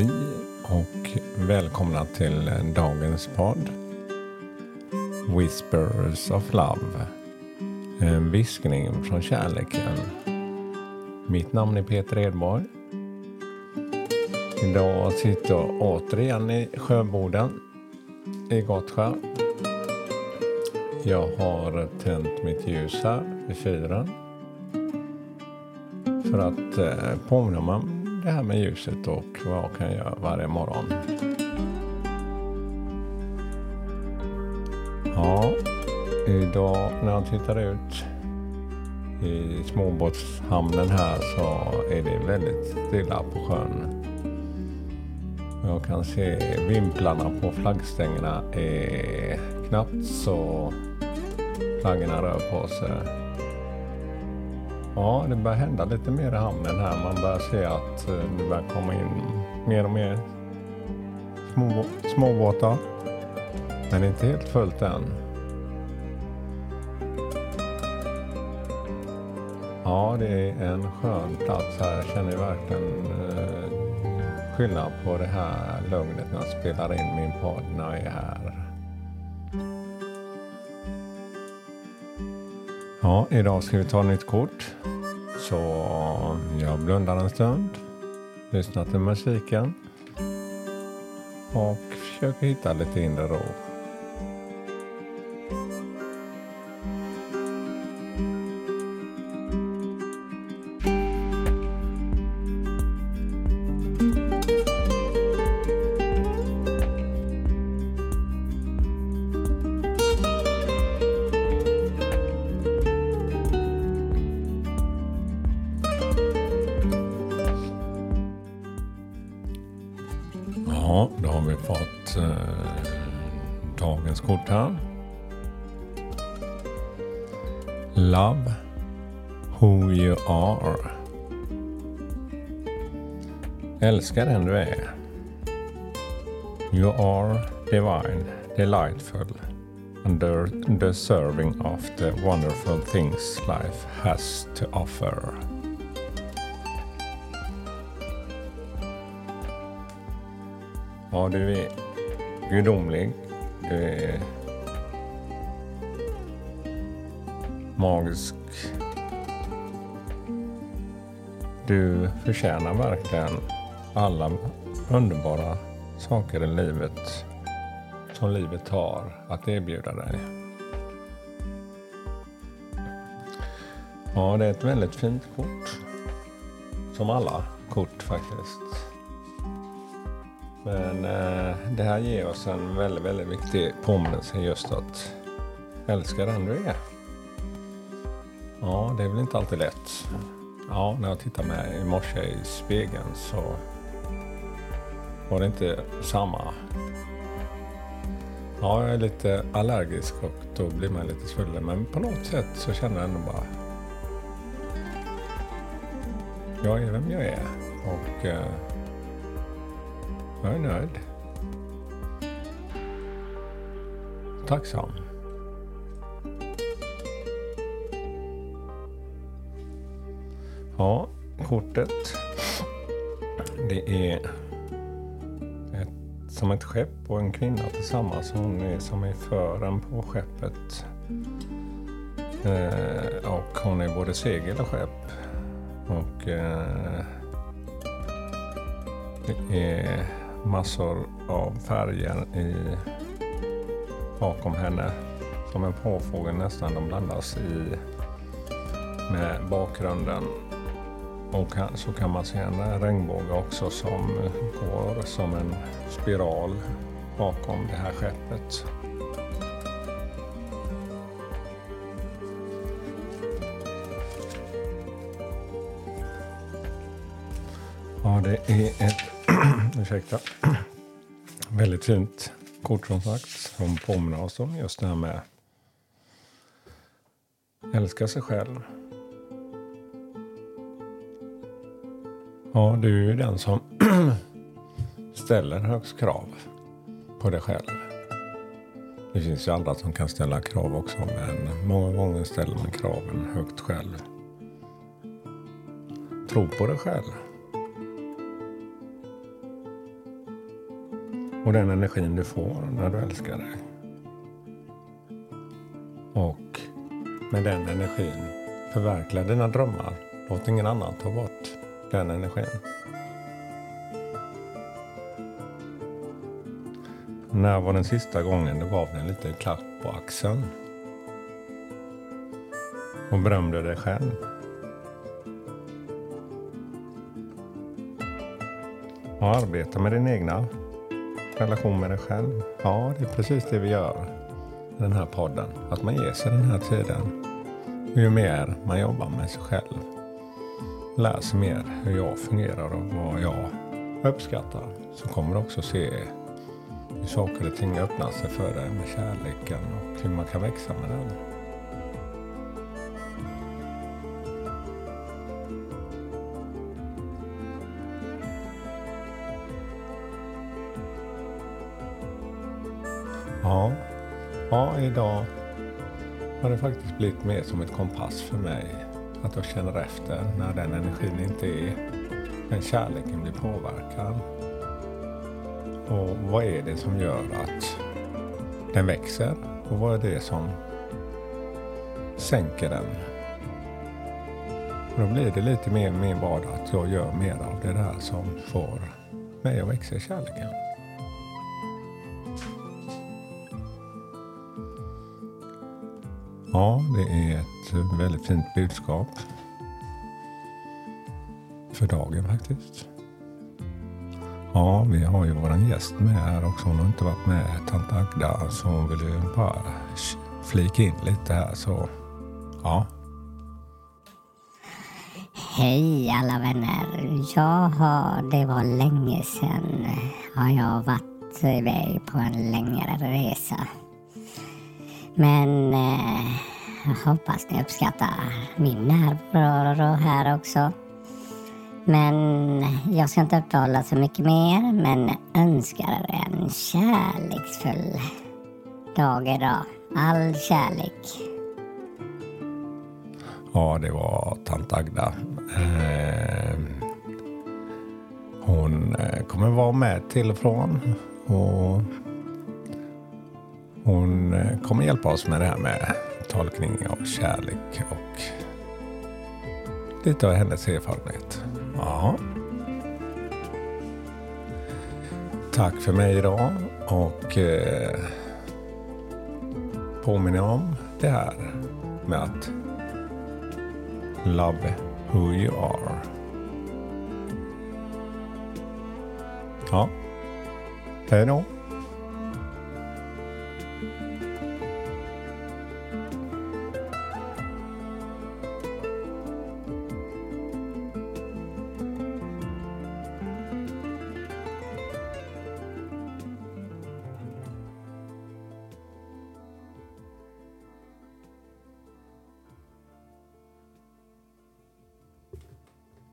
Hej och välkomna till dagens podd. Whispers of Love. En viskning från kärleken. Mitt namn är Peter Edborg. Idag sitter jag återigen i Sjöboden i Gottsjö. Jag har tänt mitt ljus här vid fyren. För att eh, påminna mig det här med ljuset och vad jag kan göra varje morgon. Ja, idag när jag tittar ut i småbåtshamnen här så är det väldigt stilla på sjön. Jag kan se vimplarna på flaggstängerna är knappt så flaggorna rör på sig. Ja, det börjar hända lite mer i hamnen här. Man börjar se att eh, det börjar komma in mer och mer små, småbåtar. Men inte helt fullt än. Ja, det är en skön plats här. Jag känner verkligen eh, skillnad på det här lugnet när jag spelar in min podd när jag är här. Ja, idag ska vi ta nytt kort. Så jag blundar en stund, lyssnar till musiken och försöker hitta lite inre ro. Vi fått eh, dagens kort här. Love who you are. Älska den du är. You are divine, delightful and deserving of the wonderful things life has to offer. Ja, du är gudomlig. Du är magisk. Du förtjänar verkligen alla underbara saker i livet som livet har att erbjuda dig. Ja, det är ett väldigt fint kort. Som alla kort faktiskt. Men eh, det här ger oss en väldigt, väldigt viktig påminnelse just att älska den du är. Ja, det är väl inte alltid lätt. Ja, när jag tittade mig i morse i spegeln så var det inte samma. Ja, jag är lite allergisk och då blir man lite svullen. Men på något sätt så känner jag ändå bara jag är vem jag är. Och eh, jag är nöjd. Tacksam. Ja, kortet. Det är ett, som ett skepp och en kvinna tillsammans. Hon är som är fören på skeppet. Eh, och hon är både segel och skepp. Och eh, det är massor av färger i, bakom henne. Som en påfågel nästan. De blandas i med bakgrunden. Och så kan man se en regnbåge också som går som en spiral bakom det här skeppet. Ja, det är ett ursäkta, väldigt fint kort som sagt som påminner oss om just det här med älska sig själv. Ja, du är ju den som ställer högst krav på dig själv. Det finns ju andra som kan ställa krav också, men många gånger ställer man kraven högt själv. Tro på dig själv. Och den energin du får när du älskar dig. Och med den energin förverkliga dina drömmar. Låt ingen annan ta bort den energin. När var den sista gången du gav dig en liten klapp på axeln? Och berömde dig själv? Och arbeta med din egna relation med dig själv. Ja, det är precis det vi gör i den här podden. Att man ger sig den här tiden. Och ju mer man jobbar med sig själv, lär sig mer hur jag fungerar och vad jag uppskattar, så kommer du också se hur saker och ting öppnar sig för dig med kärleken och hur man kan växa med den. Ja, ja, idag har det faktiskt blivit mer som ett kompass för mig. Att jag känner efter när den energin inte är, men kärleken blir påverkad. Och vad är det som gör att den växer? Och vad är det som sänker den? Och då blir det lite mer min vardag att jag gör mer av det där som får mig att växa i kärleken. Ja, det är ett väldigt fint budskap för dagen faktiskt. Ja, vi har ju våran gäst med här också. Hon har inte varit med, tant Agda, så hon vill ju bara flika in lite här så ja. Hej alla vänner. Jag har, det var länge sedan har jag varit iväg på en längre resa. Men eh, jag hoppas ni uppskattar min närvaro här också. Men jag ska inte uppehålla så mycket mer, men önskar er en kärleksfull dag idag. All kärlek. Ja, det var tant Agda. Ehm, eh, hon kommer vara med till och från. Och hon eh, kommer hjälpa oss med det här med tolkning av kärlek och lite av hennes erfarenhet. Ja. Tack för mig idag och eh, påminner om det här med att love who you are. Ja, hej då.